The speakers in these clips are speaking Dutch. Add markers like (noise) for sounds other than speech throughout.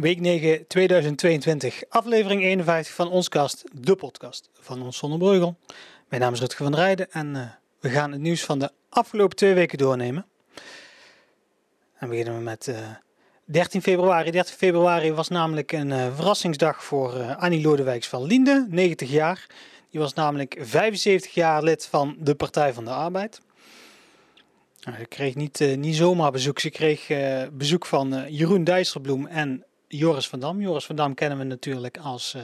week 9 2022, aflevering 51 van ons kast, de podcast van ons Zonnebreugel. Mijn naam is Rutger van Rijden en uh, we gaan het nieuws van de afgelopen twee weken doornemen. En beginnen we met uh, 13 februari. 13 februari was namelijk een uh, verrassingsdag voor Annie Lodewijks van Linde, 90 jaar. Die was namelijk 75 jaar lid van de Partij van de Arbeid. Nou, ze kreeg niet, niet zomaar bezoek. Ze kreeg bezoek van Jeroen Dijsselbloem en Joris van Dam. Joris van Dam kennen we natuurlijk als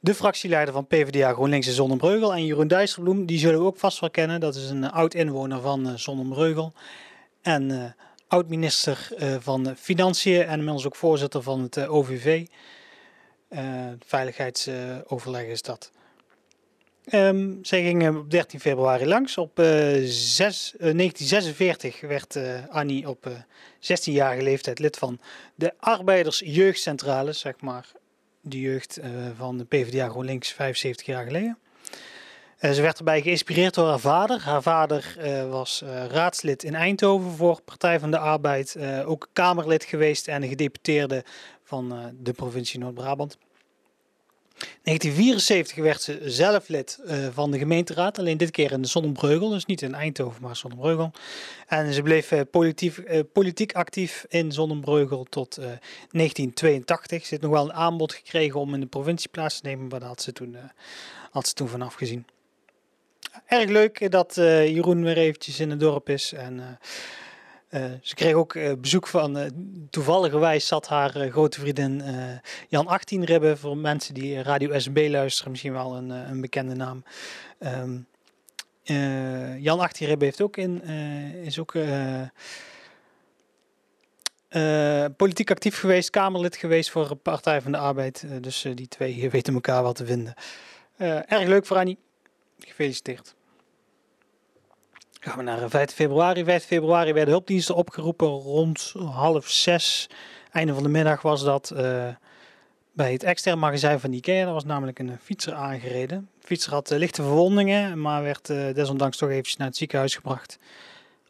de fractieleider van PvdA GroenLinks in Zonnebreugel. En Jeroen Dijsselbloem, die zullen we ook vast wel kennen. Dat is een oud-inwoner van Zonnebreugel. En oud-minister van Financiën en inmiddels ook voorzitter van het OVV. veiligheidsoverleg is dat. Um, zij ging op 13 februari langs. Op uh, 6, uh, 1946 werd uh, Annie op 16-jarige leeftijd lid van de Arbeidersjeugdcentrale, zeg maar de jeugd van de PvdA GroenLinks 75 jaar geleden. ze werd erbij geïnspireerd door haar vader. Haar vader was raadslid in Eindhoven voor Partij van de Arbeid, ook Kamerlid geweest en een gedeputeerde van de provincie Noord-Brabant. 1974 werd ze zelf lid uh, van de gemeenteraad, alleen dit keer in Zonnebreugel, dus niet in Eindhoven, maar Zonnebreugel. En ze bleef uh, politiek, uh, politiek, actief in Zonnebreugel tot 1982. Ze heeft nog wel een aanbod gekregen om in de provincie plaats te nemen, maar daar had ze toen, had ze toen vanaf gezien. Erg leuk dat Jeroen weer eventjes in het dorp is en... Uh, ze kreeg ook uh, bezoek van, uh, toevalligerwijs zat haar grote vriendin Jan 18 Ribben, voor mensen die Radio SB luisteren, misschien wel een, een bekende naam. Um, Jan 18 Ribben heeft ook in, is ook politiek actief geweest, Kamerlid geweest voor Partij van de Arbeid. dus die twee (laughs) weten elkaar wel te vinden. erg leuk voor Annie. Gefeliciteerd. Gaan we naar 5 februari. 5 februari werden hulpdiensten opgeroepen rond half zes. Einde van de middag was dat uh, bij het extern magazijn van Ikea. Er was namelijk een fietser aangereden. De fietser had lichte verwondingen, maar werd desondanks toch eventjes naar het ziekenhuis gebracht.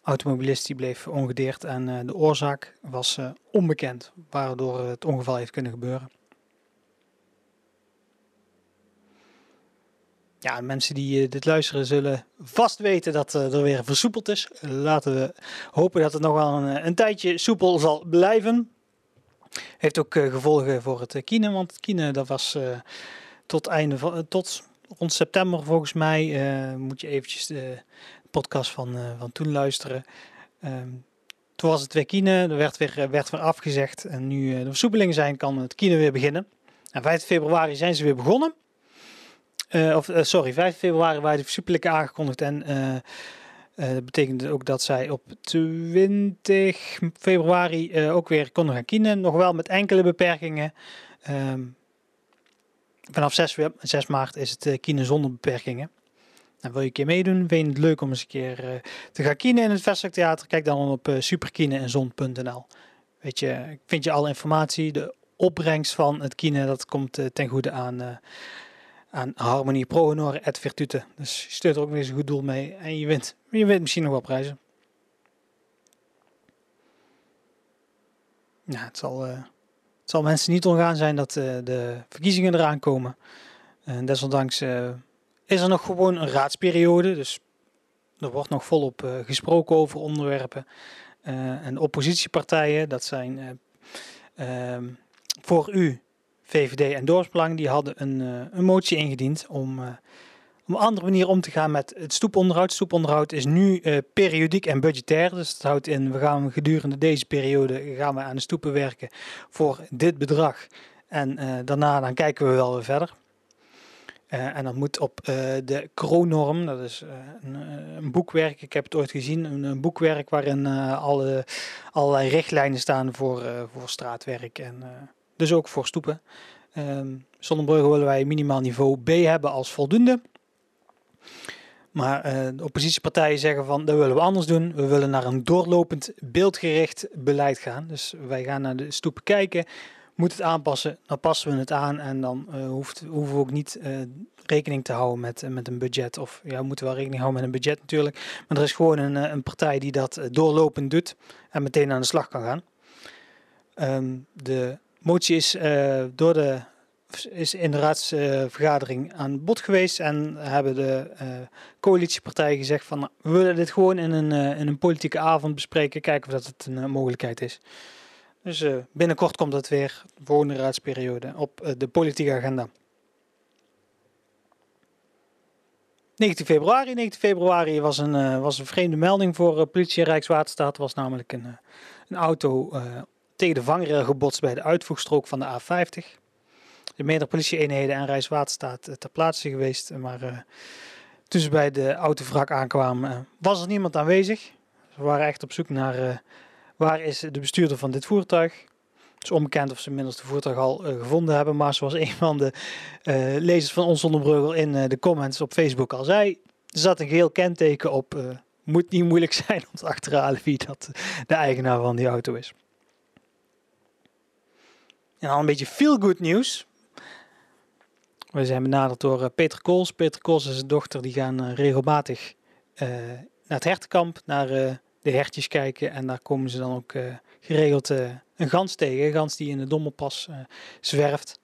Automobilist die bleef ongedeerd en de oorzaak was onbekend, waardoor het ongeval heeft kunnen gebeuren. Ja, mensen die dit luisteren zullen vast weten dat er weer versoepeld is. Laten we hopen dat het nog wel een, een tijdje soepel zal blijven. Heeft ook gevolgen voor het kine, want het kine dat was tot, einde van, tot rond september volgens mij. Uh, moet je eventjes de podcast van, van toen luisteren. Um, toen was het weer kine, er werd weer, werd weer afgezegd. En nu de versoepelingen zijn, kan het kine weer beginnen. En 5 februari zijn ze weer begonnen. Uh, of uh, sorry, 5 februari waren de versoepelingen aangekondigd. En uh, dat betekent ook dat zij op 20 februari ook weer konden gaan kiezen. Nog wel met enkele beperkingen. Um, vanaf 6, 6, maart is het kiezen zonder beperkingen. Nou, wil je een keer meedoen? Vind je het leuk om eens een keer te gaan kiezen in het Vestigtheater? Kijk dan op uh, superkieneenzon.nl. Weet je, vind je alle informatie. De opbrengst van het kiezen, dat komt ten goede aan aan Harmonie Pro Honor et Virtute. Dus je er ook weer eens een goed doel mee en je wint, je wint misschien nog wel prijzen. Ja, het zal, uh, het zal mensen niet ongaan zijn dat uh, de verkiezingen eraan komen. En desondanks uh, is er nog gewoon een raadsperiode, dus er wordt nog volop gesproken over onderwerpen. en oppositiepartijen, dat zijn ehm, voor u VVD en Dorpsbelang die hadden een, uh, een motie ingediend om, uh, om een andere manier om te gaan met het stoeponderhoud. Stoeponderhoud is nu uh, periodiek en budgetair. Dus dat houdt in, we gaan gedurende deze periode gaan we aan de stoepen werken voor dit bedrag. En daarna dan kijken we wel weer verder. en dat moet op de kroonnorm, dat is een, een, boekwerk, ik heb het ooit gezien, een, een boekwerk waarin alle, allerlei richtlijnen staan voor, voor straatwerk en dus ook voor stoepen. Um, willen wij minimaal niveau B hebben als voldoende. Maar uh, de oppositiepartijen zeggen van dat willen we anders doen. We willen naar een doorlopend beeldgericht beleid gaan. Dus wij gaan naar de stoepen kijken. Moet het aanpassen, dan passen we het aan. En dan uh, hoeft, hoeven we ook niet uh, rekening te houden met, met een budget. Of ja, we moeten wel rekening houden met een budget natuurlijk. Maar er is gewoon een, een partij die dat doorlopend doet. En meteen aan de slag kan gaan. Um, de motie is door de is in de raadsvergadering aan bod geweest en hebben de coalitiepartijen gezegd van nou, we willen dit gewoon in een, in een politieke avond bespreken, kijken of dat het een mogelijkheid is. Dus binnenkort komt dat weer, de volgende raadsperiode, op de politieke agenda. 19 februari. 19 februari was een, was een vreemde melding voor politie en Rijkswaterstaat. Er was namelijk een, een auto tegen de vangrail gebotst bij de uitvoegstrook van de A50. De meerdere politieeenheden en Rijkswaterstaat ter plaatse geweest. Maar toen ze bij de autovrak aankwamen, was er niemand aanwezig. Ze waren echt op zoek naar waar is de bestuurder van dit voertuig. Het is onbekend of ze inmiddels de voertuig al uh, gevonden hebben. Maar zoals (laughs) een van de uh, lezers van Ons Zonder in uh, de comments op Facebook al zei. Er zat een geel kenteken op. moet niet moeilijk (laughs) zijn om te achterhalen wie dat de eigenaar van die auto is. En dan een beetje feel good nieuws. We zijn benaderd door Peter Kools. Peter Kools en zijn dochter die gaan regelmatig naar het hertenkamp. Naar de hertjes kijken. En daar komen ze dan ook geregeld een gans tegen. Een gans die in de Dommelpas zwerft.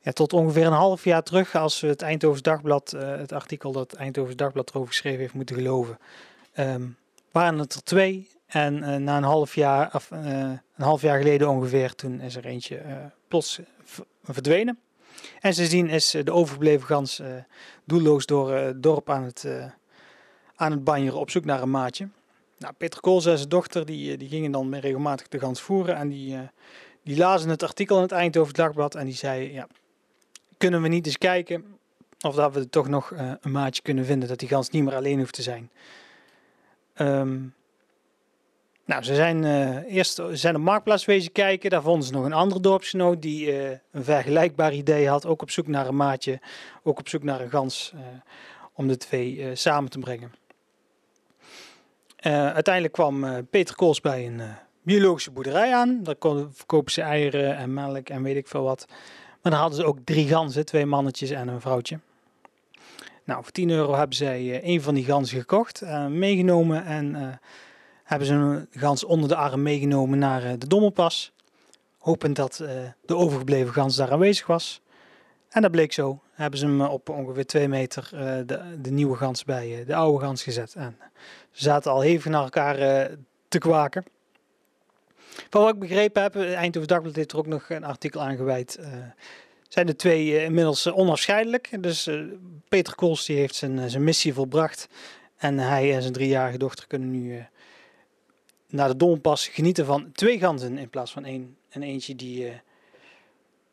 Ja, tot ongeveer een half jaar terug, als we het Eindhoven Dagblad, het artikel dat Eindhoven Dagblad erover geschreven heeft, moeten geloven, um, waren het er twee. En na een half jaar, of, een half jaar geleden ongeveer, toen is er eentje plots verdwenen. En sindsdien is de overgebleven gans doelloos door het dorp aan het, aan het banjeren op zoek naar een maatje. Nou, Peter Kools en zijn dochter die, eh, die gingen dan regelmatig de gans voeren. En die, die lazen het artikel in het Eindhoven Dagblad. En die zeiden, ja, kunnen we niet eens kijken of dat we toch nog een maatje kunnen vinden. Dat die gans niet meer alleen hoeft te zijn. Um, nou, ze zijn uh, eerst zijn op Marktplaats wezen kijken. Daar vonden ze nog een andere dorpsgenoot die uh, een vergelijkbaar idee had. Ook op zoek naar een maatje, ook op zoek naar een gans. Uh, om de twee samen te brengen. Uiteindelijk kwam Peter Kools bij een biologische boerderij aan. Daar kon, verkopen ze eieren en melk en weet ik veel wat. Maar dan hadden ze ook drie ganzen, twee mannetjes en een vrouwtje. Nou, voor 10 euro hebben zij een van die ganzen gekocht, meegenomen en hebben ze een gans onder de arm meegenomen naar de Dommelpas. Hopend dat de overgebleven gans daar aanwezig was. En dat bleek zo. Hebben ze hem op ongeveer 2 meter de, de, nieuwe gans bij de oude gans gezet. En ze zaten al hevig naar elkaar te kwaken. Van wat ik begrepen heb, Eindhoven Dagblad heeft er ook nog een artikel aan gewijd. Uh, zijn de twee inmiddels onafscheidelijk. Dus Peter Kools die heeft zijn, zijn missie volbracht. En hij en zijn driejarige dochter kunnen nu naar de Dompas genieten van twee ganzen in plaats van één. En eentje die,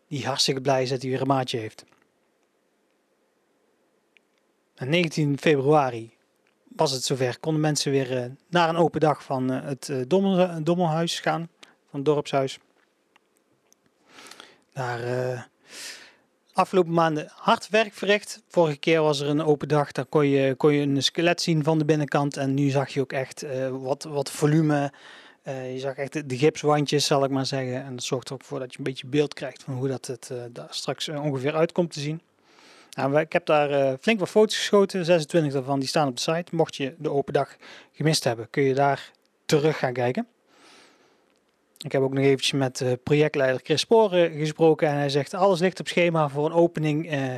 die hartstikke blij is dat hij weer een maatje heeft. En 19 februari was het zover. Konden mensen weer uh, naar een open dag van uh, het dommel, Dommelhuis gaan, van het dorpshuis. Daar afgelopen maanden hard werk verricht. Vorige keer was er een open dag, daar kon je, kon je een skelet zien van de binnenkant. En nu zag je ook echt wat, wat volume. je zag echt de, gipswandjes, zal ik maar zeggen. En dat zorgt er ook voor dat je een beetje beeld krijgt van hoe dat het daar straks ongeveer uitkomt te zien. Nou, ik heb daar flink wat foto's geschoten, 26 daarvan die staan op de site. Mocht je de open dag gemist hebben, kun je daar terug gaan kijken. Ik heb ook nog eventjes met uh, projectleider Chris Sporen gesproken en hij zegt alles ligt op schema voor een opening uh,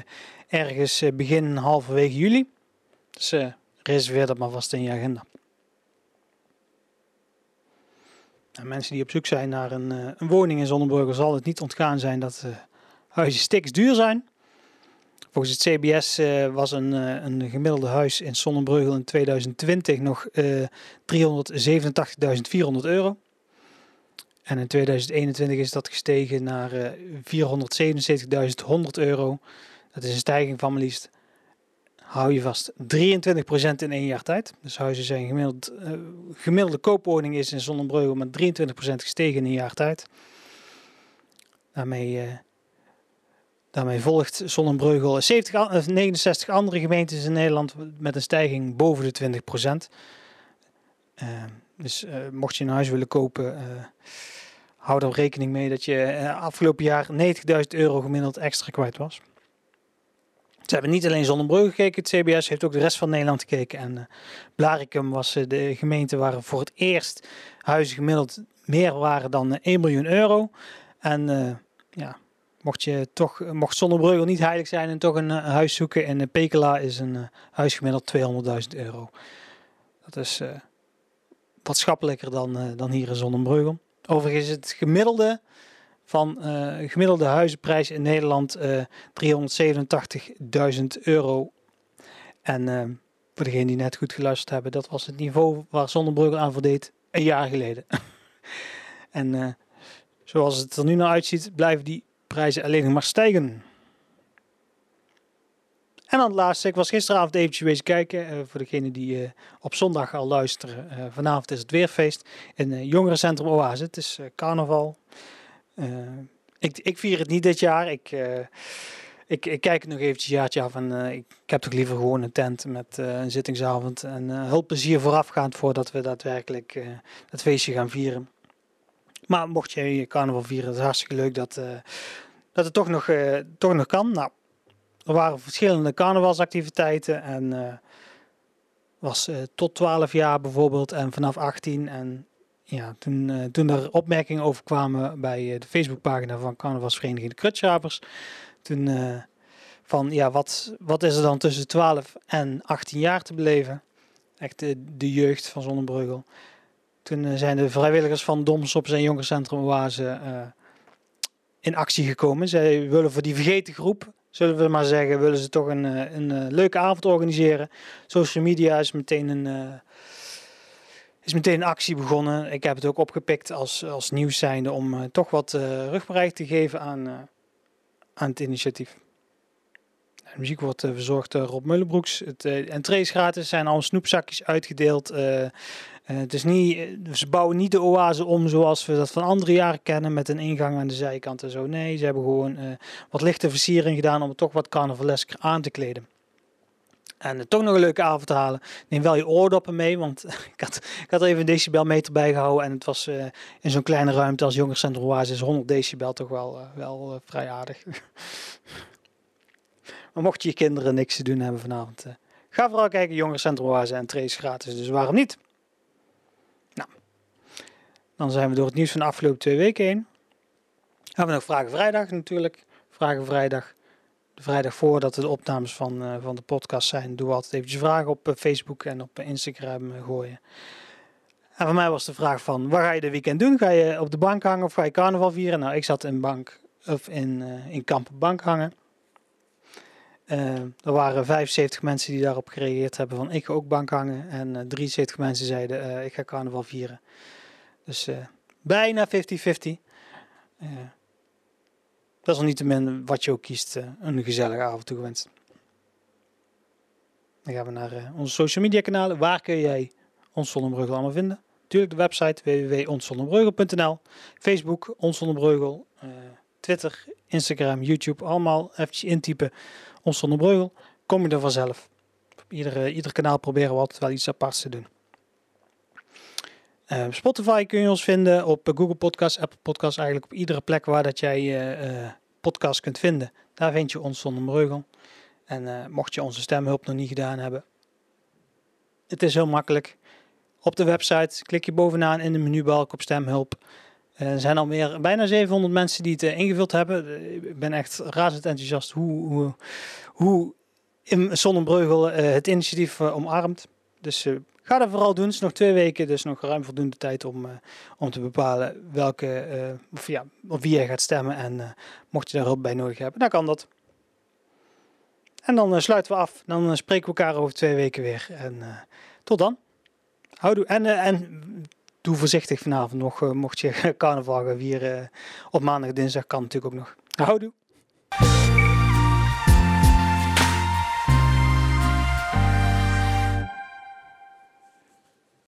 ergens begin halverwege juli. Dus reserveer dat maar vast in je agenda. En mensen die op zoek zijn naar een, een woning in Zonneburger zal het niet ontgaan zijn dat huizen stiks duur zijn. Volgens het CBS was een, een gemiddelde huis in Sonnenbreugel in 2020 nog uh, 387.400 euro. En in 2021 is dat gestegen naar 477.100 euro. Dat is een stijging van maar liefst, hou je vast, 23% in één jaar tijd. Dus huizen zijn gemiddeld, gemiddelde koopwoning is in Sonnenbreugel met 23% gestegen in een jaar tijd. Daarmee Daarmee volgt Zonnebreugel 70, 69 andere gemeentes in Nederland met een stijging boven de 20 procent. Uh, dus uh, mocht je een huis willen kopen, uh, hou er rekening mee dat je afgelopen jaar 90.000 euro gemiddeld extra kwijt was. Ze hebben niet alleen Zonnebreugel gekeken, het CBS heeft ook de rest van Nederland gekeken. En Blarikum was de gemeente waar voor het eerst huizen gemiddeld meer waren dan 1 miljoen euro. En ja, mocht je toch, mocht niet heilig zijn en toch een, huis zoeken in Pekela is een huis gemiddeld 200.000 euro. Dat is wat schappelijker dan, dan hier in Zonnebreugel. Overigens het gemiddelde van uh, gemiddelde huizenprijs in Nederland uh, eh, 387.000 euro. En uh, voor degene die net goed geluisterd hebben, dat was het niveau waar Zonnebreugel aan voldeed een jaar geleden. (laughs) en zoals het er nu naar uitziet, blijven die prijzen alleen nog maar stijgen. En dan het laatste, ik was gisteravond eventjes wezen kijken, voor degene die op zondag al luisteren. vanavond is het weerfeest in jongerencentrum Oase. Het is carnaval. Eh, ik, ik vier het niet dit jaar. Ik, ik, ik kijk het nog eventjes jaartje af. En ik, ik, heb toch liever gewoon een tent met een zittingsavond. En hulpplezier voorafgaand voordat we daadwerkelijk het feestje gaan vieren. Maar mocht je carnaval vieren, het is hartstikke leuk dat, dat het toch nog, toch nog kan. Nou, er waren verschillende carnavalsactiviteiten. En was tot 12 jaar bijvoorbeeld en vanaf 18. En ja, toen, uh, toen er opmerkingen over kwamen bij de Facebookpagina van Carnavalsvereniging de Krutschapers. Toen van, ja, wat, wat is er dan tussen 12 en 18 jaar te beleven? Echt de, jeugd van Zonnebreugel. Toen zijn de vrijwilligers van Doms op zijn jongerencentrum Oase in actie gekomen. Zij willen voor die vergeten groep, zullen we maar zeggen, willen ze toch een, een leuke avond organiseren. Social media is meteen een is meteen een actie begonnen. Ik heb het ook opgepikt als, als nieuws zijnde om toch wat uh, rugbereid te geven aan, aan het initiatief. De muziek wordt verzorgd door Rob Mullenbroeks. Het entrees gratis zijn al snoepzakjes uitgedeeld. Het is niet, ze bouwen niet de oase om zoals we dat van andere jaren kennen met een ingang aan de zijkant en zo. Nee, ze hebben gewoon wat lichte versiering gedaan om het toch wat carnavalesker aan te kleden. En toch nog een leuke avond te halen. Neem wel je oordoppen mee, want (laughs) ik had, ik had er even een decibelmeter bij gehouden. En het was in zo'n kleine ruimte als Jongerencentrum Oase is 100 decibel toch wel, wel vrij aardig. (laughs) maar mocht je je kinderen niks te doen hebben vanavond, ga vooral kijken Jongerencentrum Oase en trace gratis. Dus waarom niet? Dan zijn we door het nieuws van de afgelopen twee weken heen. Hebben we nog Vragen Vrijdag natuurlijk. Vragen Vrijdag de vrijdag voordat de opnames van, uh, van de podcast zijn, doe altijd eventjes vragen op uh, Facebook en op Instagram uh, gooien. En voor mij was de vraag van, waar ga je de weekend doen? Ga je op de bank hangen of ga je carnaval vieren? Nou, ik zat in, bank, of in, in kamp bank hangen. er waren 75 mensen die daarop gereageerd hebben van ik ga ook bank hangen. En 73 mensen zeiden ik ga carnaval vieren. Dus bijna 50-50. Dat is min wat je ook kiest, eh, een gezellige avond toegewenst. Dan gaan we naar eh, onze social media kanalen. Waar kun jij ons Zonnebreugel allemaal vinden? Natuurlijk de website www.onszonnebreugel.nl Facebook, Ons Zonnebreugel, Twitter, Instagram, YouTube. Allemaal eventjes intypen Ons Zonnebreugel. Kom je er vanzelf. Ieder, ieder kanaal proberen we altijd wel iets aparts te doen. Uh, Spotify kun je ons vinden, op Google Podcasts, Apple Podcasts, eigenlijk op iedere plek waar dat jij uh, podcast kunt vinden. Daar vind je ons zonder breugel. En mocht je onze stemhulp nog niet gedaan hebben, het is heel makkelijk. Op de website klik je bovenaan in de menubalk op stemhulp. Er zijn al meer, bijna 700 mensen die het ingevuld hebben. Ik ben echt razend enthousiast hoe, hoe, hoe in Zonnebreugel het initiatief omarmt. Dus Ga dat vooral doen. Het is nog twee weken, dus nog ruim voldoende tijd om, uh, om te bepalen welke, uh, of, ja, of wie jij gaat stemmen. En uh, mocht je daar hulp bij nodig hebben, dan kan dat. En dan sluiten we af. Dan spreken we elkaar over twee weken weer. En tot dan. Houdoe. En, en doe voorzichtig vanavond nog, mocht je (laughs) carnaval gaan vieren op maandag, dinsdag, kan natuurlijk ook nog. Houdoe.